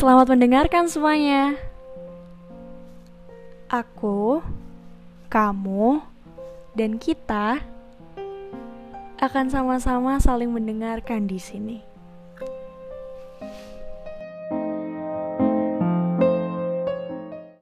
Selamat mendengarkan semuanya. Aku, kamu, dan kita akan sama-sama saling mendengarkan di sini.